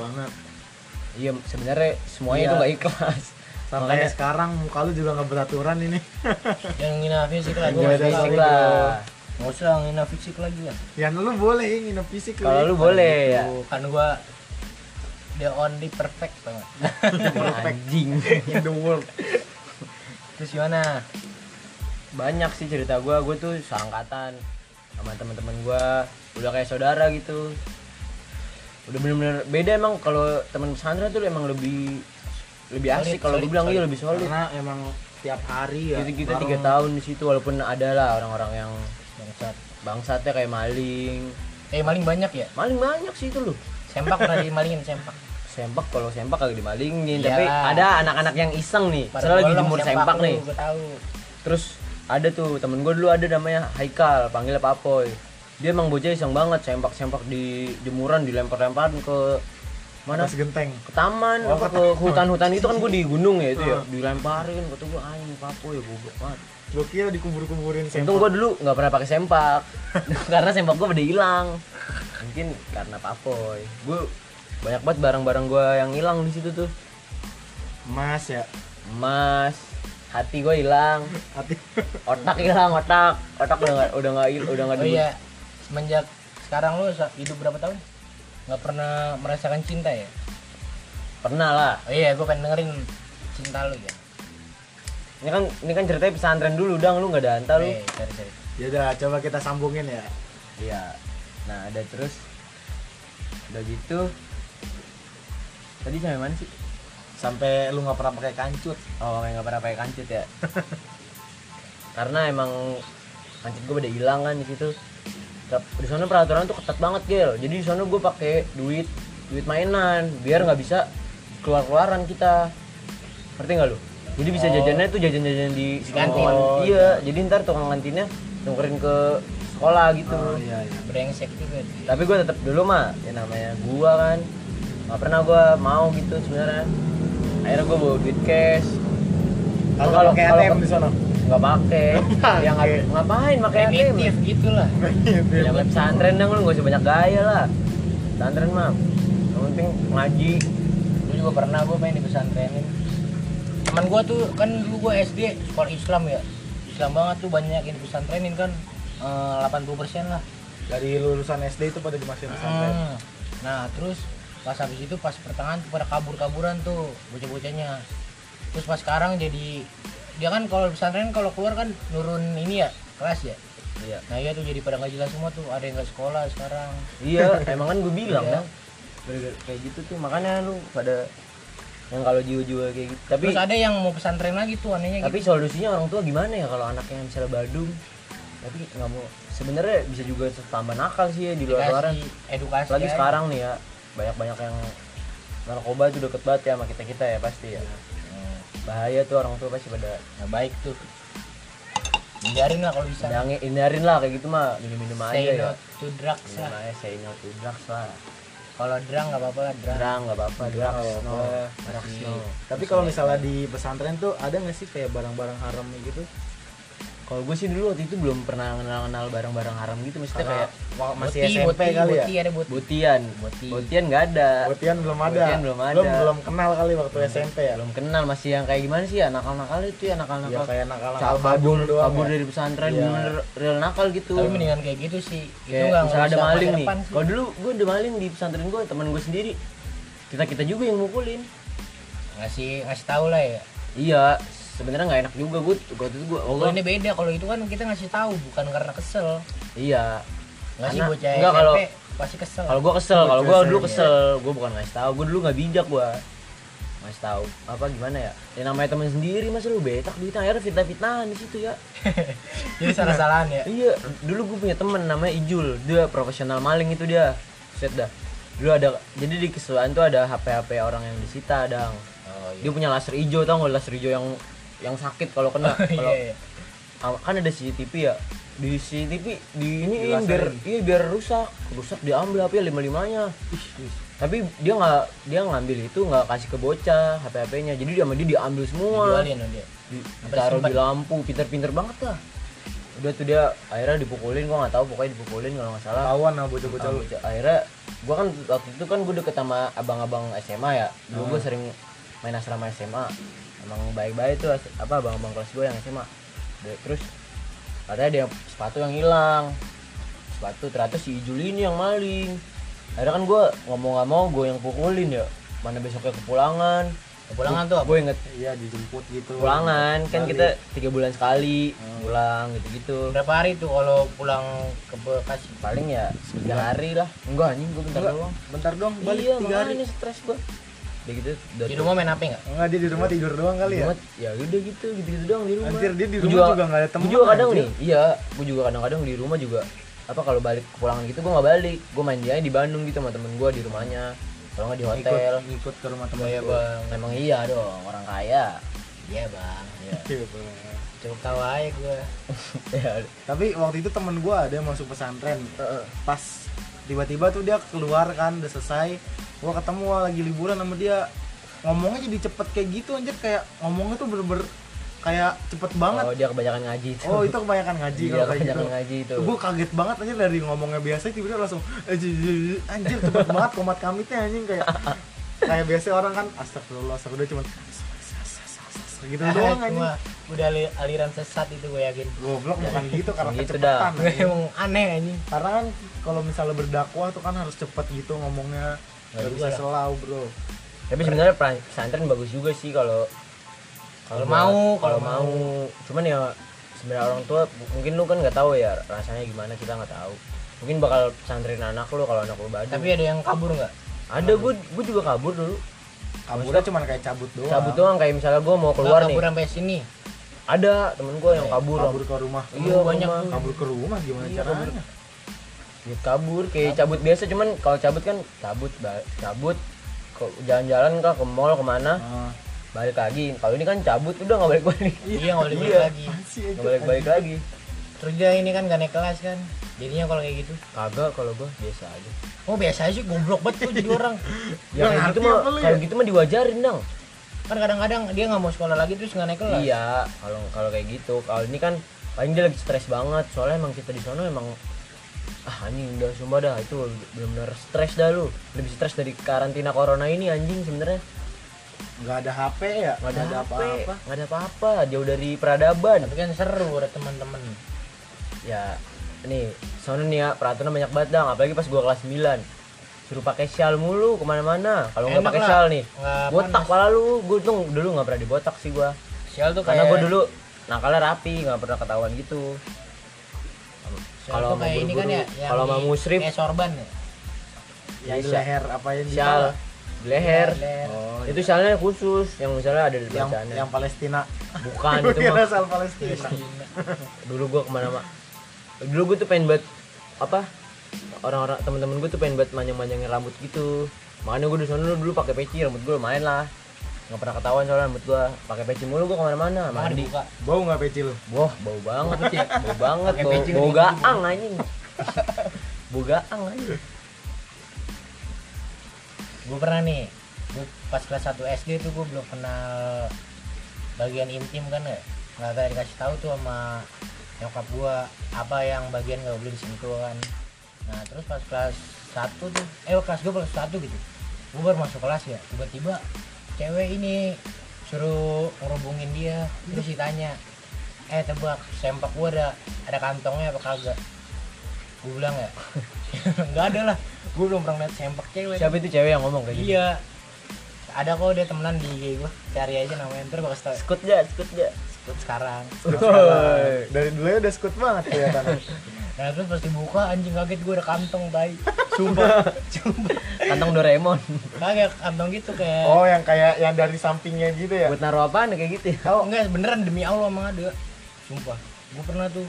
iya sebenarnya semuanya Iya. itu gak ikhlas. Sampai Makanya- sekarang muka lu juga gak beraturan ini. yang ngina fisik lah gue fisik lagi, lah. nggak usah ngina fisik lagi lah. Ya lu boleh nginep fisik kalau lu boleh ya. Tuh, kan gua the only perfect banget anjing. in the world. Terus gimana? Banyak sih cerita gua. Gue tuh seangkatan sama teman-teman gua. Udah kayak saudara gitu. Udah bener-bener beda emang kalau teman pesantren tuh emang lebih lebih Solid, asik kalau gue solid, bilang iya lebih solid. Karena emang tiap hari ya kita kita tiga tahun di situ walaupun ada lah orang-orang yang bangsat. bangsatnya kayak maling. Eh maling banyak ya? Maling banyak sih itu loh. Sempak pernah dimalingin sempak sempak kalau sempak kagak dimalingin. Iyalah. tapi ada anak-anak yang iseng nih. Pada misalnya lagi jemur sempak lu, nih. tahu. Terus ada tuh temen gue dulu ada namanya Haikal panggilnya Papoy. Dia emang bocah iseng banget sempak sempak di jemuran dilempar-lemparin ke mana? Atas genteng. Ke taman Oh, apa ke hutan-hutan itu kan gue di gunung ya itu ya. Ah. dilemparin kata gue anjing Papoy ya goblok banget. Gue kira dikubur-kuburin untung gue dulu nggak pernah pakai sempak. Karena sempak gue udah hilang. Mungkin karena Papoy. Gue banyak banget barang-barang gue yang hilang di situ tuh. Mas ya. Emas hati gue hilang. Hati. Otak hilang otak. Otak udah nggak udah nggak udah nggak oh iya semenjak sekarang lu hidup berapa tahun? Nggak pernah merasakan cinta ya? Pernah lah. Oh iya gue pengen dengerin cinta lu ya. Ini kan ini kan ceritanya pesantren dulu dang. Lu nggak ada anta lu. Eh cari cari. Ya udah coba kita sambungin ya. Iya. Nah ada terus. Udah gitu. Tadi sampai mana sih sampai lu nggak pernah pakai kancut. Oh kayak nggak pernah pakai kancut ya? Karena emang kancut gue udah hilang kan di situ. Di sana peraturan tuh ketat banget gel jadi di sana gue pakai duit duit mainan biar nggak bisa keluar keluaran kita. Ngerti nggak lu? Jadi bisa Oh. jajannya tuh jajan-jajan di Di kantin. Oh, iya jadi ntar tukang kantinnya nukerin ke sekolah gitu. Oh iya iya. Brengsek juga tapi gue tetap dulu mah ya namanya gua kan. Nggak pernah gua mau gitu sebenarnya akhirnya gua bawa duit cash. Kalau Kalau- kalau- ATM di sana? nggak pakai. Ya pakai. ngapain pakai ATM primitif gitu lah ya pesantren dong lu gak usah banyak gaya lah. Pesantren mah yang penting ngaji. Gue juga pernah gue main di pesantrenin teman gue tuh kan dulu gue SD sekolah Islam ya. Islam banget tuh banyak yang di pesantrenin kan. Eh, 80% lah. Dari lulusan SD itu pada dimasukin pesantren. Hmm. Nah terus pas habis itu pas pertengahan tuh pada kabur-kaburan tuh bocah-bocahnya. Terus pas sekarang jadi dia kan kalau pesantren kalau keluar kan nurun ini ya kelas ya. iya Nah iya tuh jadi pada nggak jelas semua tuh ada yang nggak sekolah sekarang. iya emang kan gue bilang Iya. kan kayak gitu tuh makanya lu pada yang kalau jiwa-jiwa kayak gitu tapi Terus ada yang mau pesantren lagi tuh anehnya tapi gitu. solusinya orang tua gimana ya kalau anaknya misalnya badung tapi nggak mau sebenarnya bisa juga tambah nakal sih ya di luar luaran edukasi. aja. sekarang nih ya banyak banyak yang narkoba tuh deket banget ya sama kita kita ya pasti ya Hmm. bahaya tuh orang tua pasti pada Nah baik tuh. Hindarin lah kalau bisa. Hindarin, hindarin lah kayak gitu mah minum-minum aja Say ya to drugs minum lah. aja say no to drugs lah Kalau drang nggak apa-apa lah drang. drang nggak apa-apa Drang no apa-apa. drugs no tapi kalau misalnya di pesantren tuh ada nggak sih kayak barang-barang haram gitu kalau gue sih dulu waktu itu belum pernah kenal kenal barang-barang haram gitu. Maksudnya Karena kayak wa- masih Boti, SMP boti, kali ya? Boti, ada boti. botian. Boti. botian nggak ada. Botian belum ada. Botian belum ada. belum belum kenal kali waktu SMP ya? belum kenal. Masih yang kayak gimana sih? Ya nakal nakal itu ya nakal ya kayak nakal-nakal kabur doang kabur ya. dari pesantren Iya. bener real nakal gitu. Tapi mendingan kayak gitu sih. Itu kayak nggak misalnya ada maling nih. kalau dulu gue ada maling di pesantren gue teman gue sendiri. Kita kita juga yang mukulin. Ngasih ngasih tahu lah ya. iya sebenarnya nggak enak juga gue waktu itu gue oh, Kalau ini beda, kalau itu kan kita ngasih tahu bukan karena kesel. iya Ngasih Karena- bocah enggak, kalau- pasti kesel. kalau gue kesel kalau gue dulu SMP. kesel gue bukan ngasih tahu gue dulu nggak bijak gue ngasih tahu apa gimana ya ya namanya teman sendiri masa lu betak duitnya akhirnya fitnah fitnahan di situ ya Jadi salah-salahan ya. Iya, dulu gue punya temen namanya Ijul, dia profesional maling itu dia. Set dah. Dulu ada jadi di keseluruhan tuh ada HP-HP orang yang disita, Dang. Oh Dia punya laser hijau tau nggak laser hijau yang yang sakit kalau kena. Kalau Iya, iya. Ah, kan ada CCTV ya. Di CCTV di ini biar iya biar rusak. Rusak diambil HP lima limanya. Tapi dia nggak dia ngambil itu nggak kasih ke bocah HP-HP-nya. Jadi dia sama dia diambil semua. Dijualin dia. Di- ditaruh di lampu pinter-pinter banget lah udah tuh dia akhirnya dipukulin gua nggak tahu pokoknya dipukulin kalau nggak salah Ketahuan sama bocah-bocah lu akhirnya gua kan waktu itu kan gua deket sama abang-abang SMA ya dulu gua sering main asrama SMA emang baik-baik tuh apa abang-abang kelas gua yang SMA terus ada yang sepatu yang hilang. Sepatu ternyata si Ijul ini yang maling. Akhirnya kan gua ngomong nggak mau gua yang pukulin ya. Mana besoknya kepulangan. Kepulangan tuh gue inget. Iya dijemput gitu. Pulangan kan kita tiga bulan sekali pulang gitu gitu Berapa hari tuh kalau pulang ke Bekasi? paling ya tiga hari lah. Enggak anjing gue bentar Enggak, doang. Bentar doang balik iya tiga hari. makanya stres gue udah gitu Di rumah main HP nggak? enggak dia di rumah tidur doang kali ya ya udah gitu gitu gitu doang di rumah Anjir dia di rumah juga nggak ada temen juga kadang anjir. nih iya gue juga kadang-kadang di rumah juga apa kalau balik pulangan gitu gue nggak balik gue main dia di Bandung gitu sama temen gue di rumahnya kalau nggak di hotel ikut ikut ke rumah teman Iya gua. bang. emang iya dong orang kaya Iya bang. ya Iya, Bang. Cukup tahu aja gue. ya tapi waktu itu temen gua ada yang masuk pesantren Heeh. pas tiba-tiba tuh dia keluar kan udah selesai gua ketemu lagi liburan sama dia. Ngomongnya jadi cepet kayak gitu anjir. Kayak ngomongnya tuh bener-bener kayak cepet banget. Oh dia kebanyakan ngaji tuh. Oh itu kebanyakan ngaji iya kalau kayak gitu. ngaji itu gue kaget banget anjir dari ngomongnya biasa tiba-tiba langsung anjir cepet banget komat kamitnya anjing kayak kayak biasa orang kan astagfirullah astagfirullah cuman gitu doang anjing. udah ali- aliran sesat itu gue yakin. goblok bukan gitu karena Gitu kecepatan. Gue emang aneh anjing. karena kan kalau misalnya berdakwah tuh kan harus cepet gitu ngomongnya Nggak bisa selau bro. Tapi sebenarnya pesantren bagus juga sih kalau Kalau mau, kalau kalau mau. cuman ya sebenarnya orang tua mungkin lu kan nggak tahu ya rasanya gimana kita nggak tahu. Mungkin bakal pesantren anak lu kalau anak lu badung Tapi ada yang kabur nggak? ada gue gue juga kabur dulu. Kaburnya cuma kayak cabut doang. cabut doang kayak misalnya gue mau keluar Nggak nih. kabur sampai sini. ada temen gue yang kabur. kabur ke rumah. Iya banyak kabur ke rumah gimana Iya, caranya Ya, kabur kayak cabut biasa cuman kalau cabut kan cabut cabut ke jalan-jalan kah ke mall ke mana Ah, balik lagi kalau ini kan cabut udah nggak balik balik Iya nggak balik Iya. lagi. nggak balik balik lagi Terus dia ini kan gak naik kelas kan. Jadinya kalau kayak gitu. kagak kalau gue biasa aja Oh biasa aja sih goblok banget tuh jadi orang. ya Nggak kayak gitu mah ya? kayak gitu mah diwajarin dong Kan kadang-kadang dia nggak mau sekolah lagi terus nggak naik kelas. iya kalau kalau kayak gitu kalau ini kan paling dia lagi stres banget soalnya emang kita di sana emang ah anjing udah sumpah dah itu benar-benar stres dah lu. Lebih stres dari karantina corona ini anjing sebenarnya. Nggak ada HP ya? Nggak ada, apa apa-apa. Nggak ada apa-apa jauh dari peradaban. Tapi kan seru ada teman-teman. ya nih soalnya nih ya peraturan banyak banget dong apalagi pas gua kelas 9 suruh pakai shawl mulu ke mana-mana. Kalau nggak pakai shawl nih Nggak botak pala lu. Gua tuh dulu nggak pernah dibotak sih gua. Sial tuh karena kayak gua dulu nakalnya rapi nggak pernah ketahuan gitu kalau tuh mau kayak ini kan ya. kalau mau musrif Kayak sorban ya. yang di leher apa yang di di leher. Leher. oh itu shaolnya khusus. Yang misalnya ada di yang bacaannya. yang Palestina. Bukan itu mah soal Palestina. Dulu gua ke mana mak? Dulu gua tuh pengen buat apa? Orang-orang temen-temen gua tuh pengen buat manjang-manjangin rambut gitu. Makanya gua di sana dulu, dulu pakai peci rambut gua lumayan lah nggak pernah ketahuan soalnya rambut gua pakai peci mulu gua ke mana-mana Mana mandi bau nggak peci lu wah bau banget bau banget bau, bau gaang anjing bau gaang anjing Gue pernah nih. Gue pas kelas 1 SD tuh gue belum kenal bagian intim kan ya. Nggak kayak dikasih tahu tuh sama nyokap gue apa yang bagian nggak boleh disentuh kan. Nah terus pas kelas 1 tuh, eh kelas 2 kelas 1 gitu. Gue baru masuk kelas ya. Tiba-tiba cewek ini suruh ngerubungin dia. Terus ditanya, eh tebak sempak gue ada ada kantongnya apa kagak? Gue bilang ya, nggak ada lah. Gue belum pernah liat sempak cewek. siapa itu cewek yang ngomong kayak gitu Iya. Ada kok dia temenan di IG gua. Cari aja namanya ntar gua kasih tau. skut ya skut ya Ikut sekarang. dari dulu ya udah skut banget kelihatan Nah terus pas dibuka anjing kaget gua ada kantong tai. Sumpah. Sumpah. kantong Doraemon Kaget kantong gitu kayak. oh yang kayak yang dari sampingnya gitu ya buat naruh apaan kayak gitu ya Oh enggak beneran demi Allah emang ada. Sumpah. Gua pernah tuh.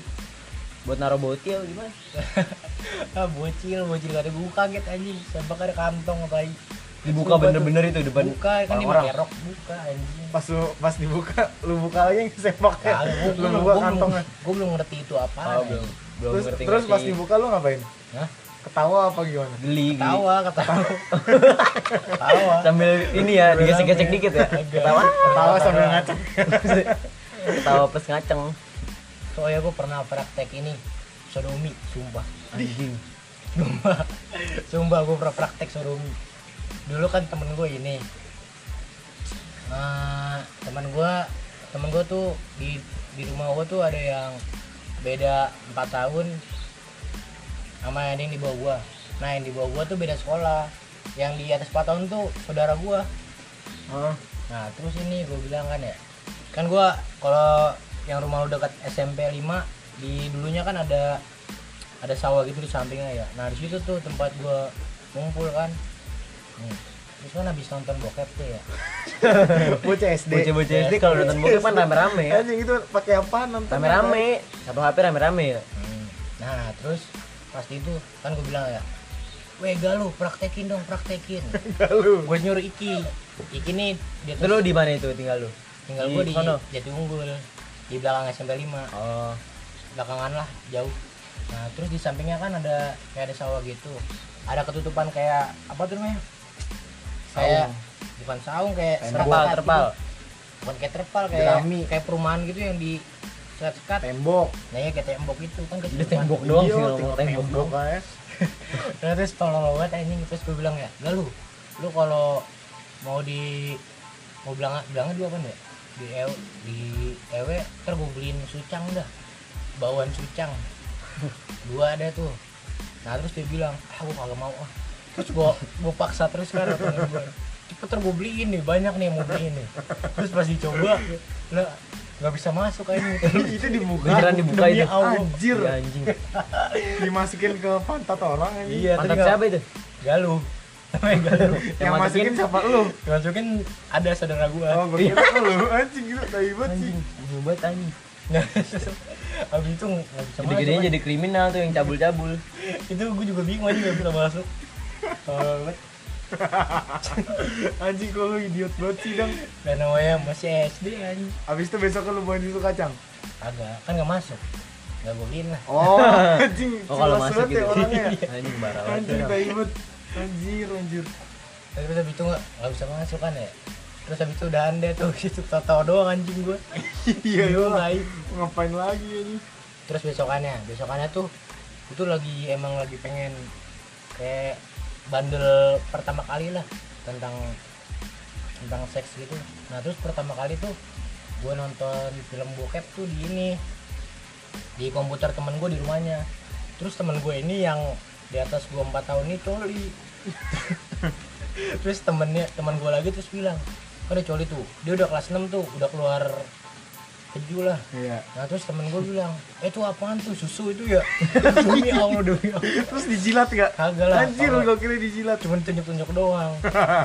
buat naruh botol gimana ah bocil bocil gak ada gua kaget anjing. Sampai ada kantong tai. dibuka bener-bener itu depan Buka kan pakai rok buka anjing. pas lu pas dibuka lu buka lagi sempaknya Kagak, gua, lu gua, buka kantongnya gua belum ngerti itu apa. Oh, belum belum terus ngerti terus pas dibuka lu ngapain? Hah? ketawa apa gimana? Geli geli. Tawa ketawa. Tawa. sambil ini ya digesek-gesek dikit ya. Ketawa. Ketawa sambil ngacak ketawa plus ngaceng. Soalnya gue pernah praktek ini. Sodomi, sumpah. anjing. Sumpah, sumpah gue pernah praktek sodomi. Dulu kan temen gue ini, Eh, temen gue, temen gue tuh di di rumah gue tuh ada yang beda 4 tahun sama yang di bawah gue. Nah yang di bawah gue tuh beda sekolah. yang di atas 4 tahun tuh saudara gua Ah, nah terus ini gue bilang kan ya kan gua kalau yang rumah lu dekat SMP 5 di dulunya kan ada ada sawah gitu di sampingnya ya nah di situ tuh tempat gua ngumpul kan Nih, terus kan habis nonton bokep tuh ya bocah SD. bocah-bocah SD kalau nonton bokep kan rame-rame ya Anjing itu pakai apa nonton? rame-rame satu HP rame-rame ya Hmm. Nah terus pas itu kan gue bilang ya, weh galuh praktekin dong praktekin. Lu. gue nyuruh Iki, Iki nih dia itu lu di mana itu tinggal lu tinggal gue di sono? Jati Unggul di belakang SMP 5 oh belakangan lah jauh. Nah terus di sampingnya kan ada kayak ada sawah gitu, ada ketutupan kayak apa tuh namanya? Kayak bukan saung kayak terpal terpal gitu. bukan kayak terpal kayak Jerami. kayak perumahan gitu yang di sekat-sekat. Tembok. Nah ya kayak tembok itu kan ketutupan. tembok doang Iya, sih ngomong tembok doang aja. Nah, terus tolol banget anjing terus gue bilang ya gak lu lu kalau mau di mau bilang bilangnya dua apa ya di ew di ewe ntar gue beliin sucang dah bawaan sucang dua ada tuh nah terus dia bilang ah gue kagak mau ah terus gue gue paksa terus kan cepet ntar gue beliin nih banyak nih yang mau beliin nih terus pas dicoba lah nggak bisa masuk kayaknya itu dibuka. Beneran dibuka itu. Anjir. Iya, anjing Dimasukin ke pantat orang anjing. iya pantat siapa itu galuh galuh Yang masukin siapa lu? masukin ada saudara gua Oh, kira lu anjing gitu tai banget sih. anjing hebat anjing Nah, abis itu nggak bisa gede-gedenya kan. jadi kriminal tuh yang cabul-cabul itu gue juga bingung aja nggak bisa masuk Tolol banget. Anjing kok lu idiot banget sih dong. dan namanya masih SD anjing Abis itu besok lu bawain susu kacang. agak kan nggak masuk gue beliin lah Oh, anjing. oh kalau masuk banget gitu ya orangnya. anjing barang Anjing banget. Anjir, anjir. terus habis itu nggak nggak bisa masuk kan ya terus habis itu udah anda tuh situ tau doang anjing gue Iya, lain ngapain lagi ini? terus besokannya besokannya tuh itu lagi emang lagi pengen kayak bandel pertama kali lah tentang tentang seks gitu. Nah terus pertama kali tuh gue nonton film bokep tuh di ini di komputer temen gue di rumahnya. Terus temen gue ini yang di atas gue empat tahun ini coli. Terus temennya teman gue lagi terus bilang kan coli tuh? Dia udah kelas 6 tuh udah keluar keju lah Iya. Nah terus temen gue bilang, eh itu apaan tuh susu itu ya? demi Allah demi Allah. Terus dijilat gak? Kagak lah. Anjir, gue kira dijilat. Cuman tunjuk-tunjuk doang.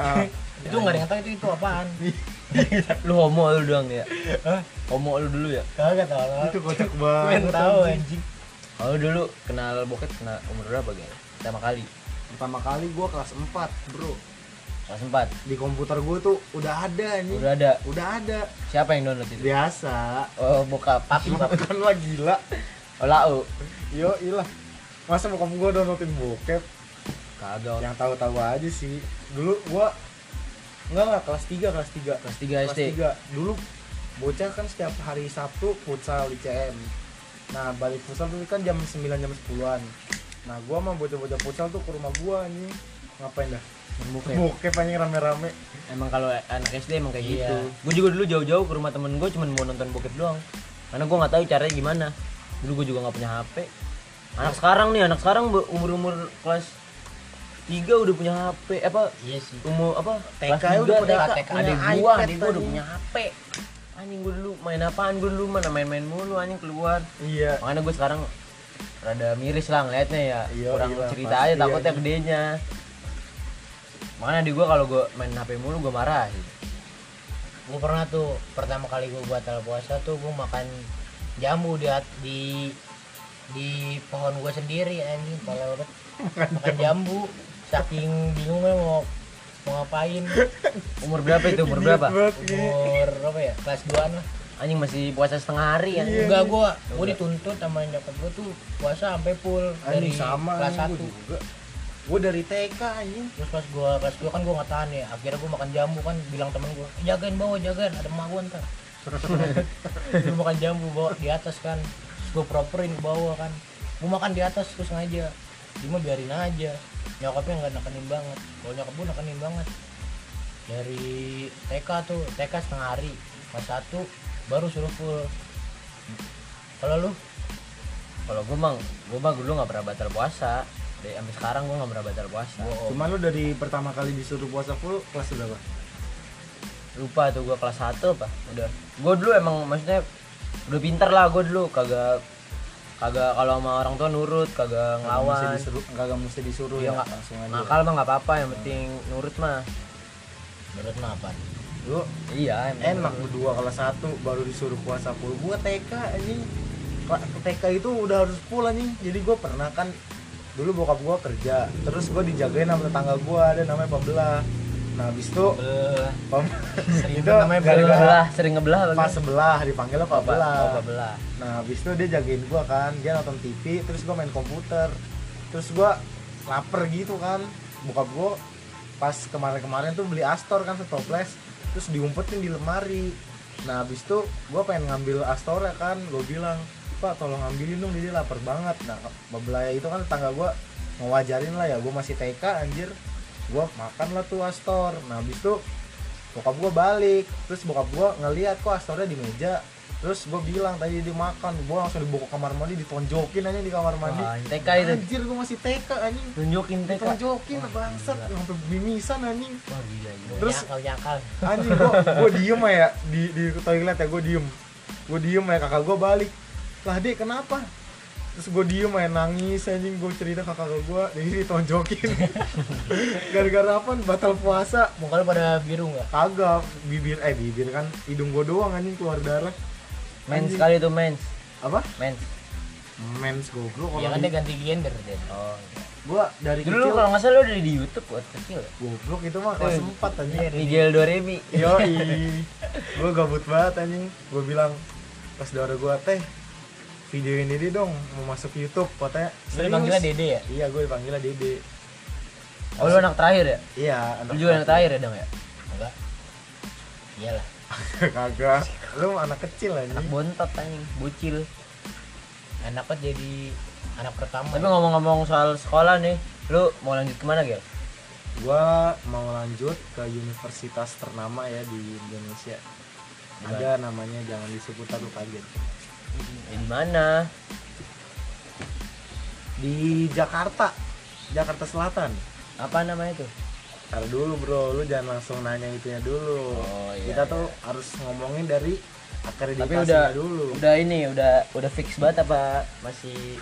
itu nggak ada yang tahu itu itu apaan. lu homo lu doang ya Hah? homo lu dulu ya Kagak tahu lah. Itu kocak Gue banget. yang tahu anjing. kalau dulu kenal bokep kenal umur berapa guys pertama kali Pertama kali gue kelas 4, bro. Kelas 4 Di komputer gue tuh udah ada anjing. udah ada Udah ada. siapa yang download itu Biasa. oh bokap Papi papi. Kan lah gila. oh lau Yo, ilah. Masa bokap gue downloadin bokep? kagak Yang tahu-tahu aja sih. Dulu gua enggak enggak kelas 3, kelas 3. kelas 3 Kelas SD 3. Dulu bocah kan setiap hari Sabtu futsal di CM. Nah, balik futsal tuh kan jam 9 jam 10-an. Nah, gua sama bocah-bocah futsal tuh ke rumah gua anjing. Ngapain dah? bokep Bokep anjing rame-rame. emang kalau anak SD emang kayak Iya. gitu gue juga dulu jauh-jauh ke rumah temen gue cuman mau nonton bokep doang karena gue nggak tahu caranya gimana dulu gue juga nggak punya HP anak sekarang nih anak sekarang umur umur kelas 3 udah punya HP apa Iya sih. umur apa TK kelas udah tiga, punya- TK. TK. ada punya gua gua udah punya HP anjing gue dulu main apaan gue dulu mana main-main mulu anjing keluar Iya. makanya gue sekarang rada miris lah ngeliatnya ya Iya, kurang iya, cerita pasti, aja takutnya anjing. gedenya makanya di gue kalau gue main HP mulu gue marah Gue pernah tuh pertama kali gue batal puasa tuh gue makan jamu di di di pohon gue sendiri anjing kalau makan jambu. saking bingungnya mau mau ngapain. Umur berapa itu umur berapa? Umur berapa ya? Kelas 2 lah. Anjing masih puasa setengah hari Iya. enggak gua gua dituntut sama nyokap gua tuh puasa sampai full dari sama kelas anjing, 1 gua juga. Gua dari TK anjing. terus pas gua kelas 2 kan gua nggak tahan ya. Akhirnya gua makan jambu kan bilang temen gua "Eh, jagain bawa jagain ada emak gua ntar. Gua makan jambu bawa di atas kan. Terus gua properin ke bawah kan. Gua makan di atas terus sengaja. Dia mah biarin aja. Nyokapnya nggak nekenin banget. Kalau nyokap gua nekenin banget. Dari TK tuh TK setengah hari. Kelas 1 baru suruh full. Kalau lu? Kalau gue mah gue mah dulu nggak pernah batal puasa Dari sampai sekarang gue nggak pernah batal puasa. Cuman lu dari pertama kali disuruh puasa full kelas berapa? Lupa tuh gue kelas 1 apa? Udah. Gue dulu emang maksudnya udah pinter lah gue dulu kagak kagak kalau sama orang tua nurut kagak Kagak mesti ngelawan disuruh, kagak mesti disuruh Iya, ya, nggak- langsung aja. nakal mah nggak apa-apa yang penting nurut mah menurut mah apa Lu iya emang enak berdua kelas 1 baru disuruh puasa full. Gua TK anjing. Kla- TK itu udah harus full anjing. Jadi gua pernah kan dulu bokap gua kerja, terus gua dijagain sama tetangga gua ada namanya Pabela. Nah, habis itu Belah. Pam Sering itu namanya gara-gara ngebelah sering ngebelah pas sebelah dipanggilnya Apa? Pabela. Oh. Nah, habis itu dia jagain gua kan, dia nonton TV, terus gua main komputer. Terus gua lapar gitu kan. Bokap gua pas kemarin-kemarin tuh beli Astor kan setoples, terus diumpetin di lemari. Nah, habis itu gua pengen ngambil Astor ya kan, gua bilang, "Pak, tolong ambilin dong, dia lapar banget." Nah, Babelaya itu kan tetangga gua ngewajarin lah ya, gua masih TK anjir. Gua makan lah tuh Astor. Nah, habis itu bokap gua balik. Terus bokap gua ngeliat kok astornya di meja. Terus gua bilang tadi dia makan gua langsung dibawa ke kamar mandi ditonjokin aja di kamar mandi. Wah, TK itu. Anjir gua masih TK anjing. Tunjukin TK ditonjokin bangsat sampai mimisan anjing. Wah, gila, gila. Terus- nyakal nyakal anjing gua gua diem ya di di toilet ya gua diem. Gua diem ya kakak gua balik lah dek kenapa? Terus gue diem ya nangis anjing gue cerita ke kakak gue jadi ditonjokin. Gara-gara apa? Batal puasa. Muka lu pada biru nggak? Kagak bibir eh bibir kan hidung gua doang anjing keluar darah. Mens sekali tuh mens. Apa? Mens. Mens goblok ya kalau kan di- dia ganti gender dia oh gua dari dulu kecil kalau nggak salah lu dari di YouTube buat kecil. Ya? goblok itu mah kelas Eh, 4 anjing. Miguel Doremi. Yo gua gabut banget anjing. Gua bilang pas saudara gua teh video ini dia dong mau masuk YouTube katanya. Lu dipanggilnya dede ya? Iya gue dipanggilnya Dede. Oh lu anak terakhir ya? Iya lu juga anak terakhir. ya dong ya? Enggak. Iyalah. Kagak. Lu anak kecil anak anjing bontot anjing. Bucil anaknya jadi anak pertama tapi ngomong-ngomong soal sekolah nih lu mau lanjut ke mana Gel? gua mau lanjut ke universitas ternama ya di Indonesia. Ada. namanya jangan disebut aku kaget Ya, di mana? Di Jakarta. Jakarta Selatan. Apa namanya tuh Ntar dulu bro, lu jangan langsung nanya itunya dulu. Oh, iya, Kita iya. tuh harus ngomongin dari tapi akreditasinya udah dulu. udah ini udah udah fix banget apa masih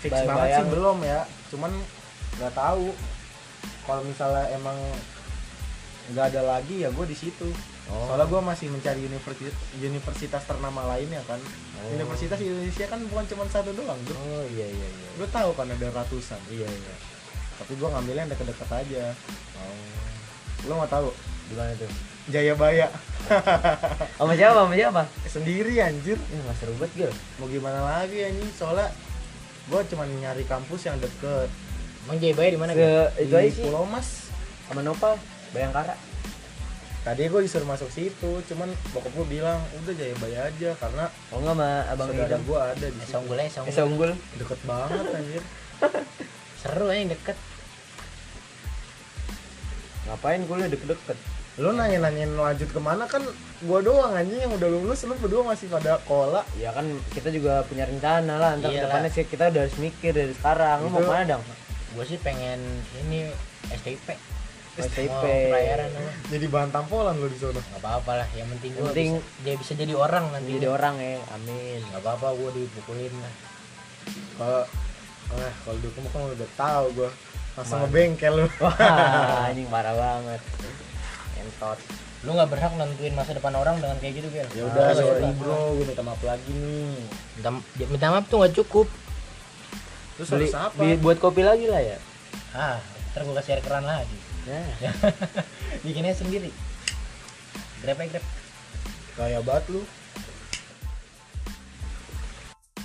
Fix bayang- banget sih belum ya. Cuman nggak tahu. Kalau misalnya emang nggak ada lagi ya gue di situ Oh. Soalnya gue masih mencari universitas, universitas ternama lainnya kan. Oh. Universitas di Indonesia kan bukan cuma satu doang bro. Oh iya iya iya. Gue tahu kan ada ratusan. Iya iya. Tapi gue ngambilnya yang deket-deket aja. Oh. Lo mau tahu? di mana tuh? Jayabaya. Sama siapa? Sama siapa? Sendiri anjir. Ya nggak seru banget Gel mau gimana lagi anjing? Soalnya gue cuma nyari kampus yang deket. Emang Jayabaya di mana ke Gil? itu di aja sih. Pulau Mas. Sama Nopal Bayangkara tadi gue disuruh masuk situ cuman bokap gue bilang udah Jayabaya aja karena oh nggak sama abang saudara gue ada di Eh, situ. Songgul aja eh Songgul unggul deket banget anjir. Seru aja yang deket. Ngapain kuliah deket-deket? Lu nanya-nanyain lanjut ke mana kan gue doang anjing yang udah lulus lu berdua masih pada kola ya kan kita juga punya rencana lah ntar Iyalah. ke depannya sih kita udah harus mikir dari sekarang. Lu mau ke mana dong? Gue sih pengen ini STIP Apa? Jadi bahan tampolan lu di sana. Nggak apa-apa lah yang penting Yang gue penting- bisa, dia bisa jadi orang nanti. Jadi orang ya amin. Nggak apa-apa gue dipukulin. Lah kalau eh kalau dulu kan udah tahu gue langsung Mana? ngebengkel lu wah anjing parah banget. Entot. Lu nggak berhak nentuin masa depan orang dengan kayak gitu Gil ya udah Ah, sorry bro. Gue minta maaf lagi nih. Minta, minta maaf tuh nggak cukup. Terus beli, harus apa? beli- buat kopi lagi lah ya? Ah ntar gue kasih air keran lagi nah bikinnya sendiri grab aja grab Kaya banget lu.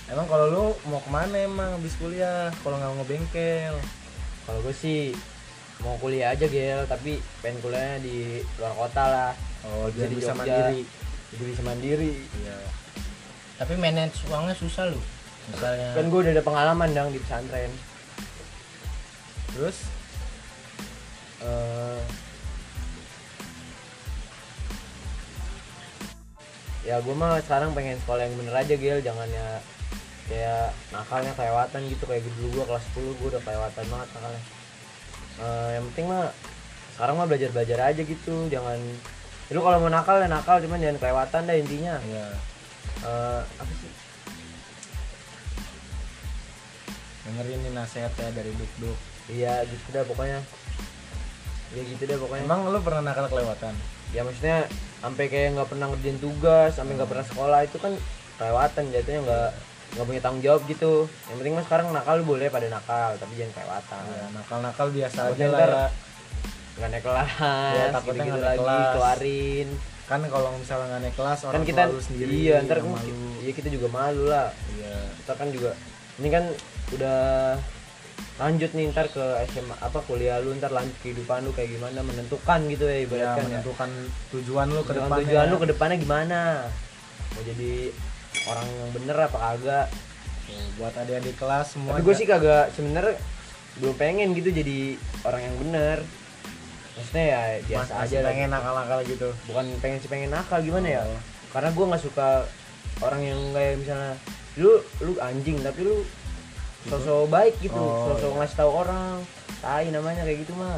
Emang kalau lu mau ke mana emang habis kuliah? Kalau nggak mau ngebengkel? kalau gue sih mau kuliah aja gel tapi pengen kuliahnya di luar kota lah Oh, Bisa biar di bisa Jogja. mandiri. jadi bisa mandiri Iya. tapi manage uangnya susah lu misalnya kan gue udah ada pengalaman dong di pesantren Terus eh ya gue mah sekarang pengen sekolah yang bener aja gel jangan ya kayak nakalnya kelewatan gitu. Kayak gitu dulu gua kelas 10 gua udah kelewatan banget nakalnya. Eh, yang penting mah sekarang mah belajar belajar aja gitu. Jangan ya lu kalau mau nakal ya nakal. Cuman jangan kelewatan dah intinya. Iya. Eh, apa sih? Dengerin nih nasihatnya dari Duk Duk. iya gitu dah pokoknya ya gitu dah pokoknya Emang lu pernah nakal kelewatan? ya maksudnya sampai kayak nggak pernah ngerjain tugas sampai nggak pernah sekolah itu kan kelewatan jatuhnya nggak nggak punya tanggung jawab gitu yang penting mah sekarang nakal boleh pada nakal tapi jangan kelewatan Ya, nakal-nakal biasa Takutnya aja lah ya. nggak naik kelas Ya, takutnya gitu, naik lagi kelas. keluarin Kan kalau misalnya nggak naik kelas orang kan kita tua lu sendiri iya ntar kan malu. iya kita juga malu lah Iya. kita kan juga ini kan udah lanjut nih ntar ke SMA apa kuliah lu ntar lanjut kehidupan lu kayak gimana menentukan gitu ya Ya, ibaratkan ya menentukan tujuan lu ke depannya. tujuan lu ke depannya gimana mau jadi orang yang bener apa kagak buat adik-adik kelas semua. tapi gue sih kagak sebenernya belum pengen gitu jadi orang yang bener maksudnya ya biasa Mas, aja lah pengen nakal-nakal gitu. bukan pengen sih pengen nakal gimana ya Oh. karena gue nggak suka orang yang kayak misalnya lu lu anjing tapi lu sosok baik gitu Oh, sosok iya. ngasih tahu orang. Tai namanya kayak gitu mah.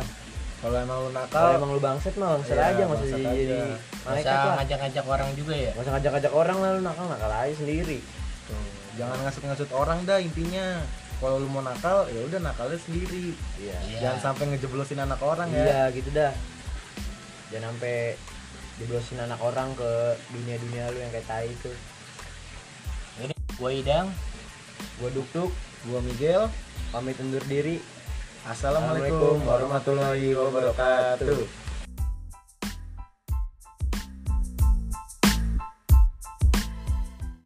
Kalau emang lu kalau nakal, emang lu bangset mah bangset Iya, aja nggak usah jadi, malaikat lah. ngajak-ngajak orang juga ya? Nggak usah ngajak-ngajak orang lah lu nakal nakal aja sendiri. Tuh, jangan ngasut-ngasut orang dah intinya. Kalau lu mau nakal, ya udah nakalnya sendiri. iya. Iya. Jangan sampai ngejeblosin anak orang ya. iya gitu dah. Jangan sampai jeblosin anak orang ke dunia-dunia lu yang kayak tai itu Jadi gua idang. Gua duk duk Gua Miguel. pamit undur diri Assalamualaikum warahmatullahi wabarakatuh.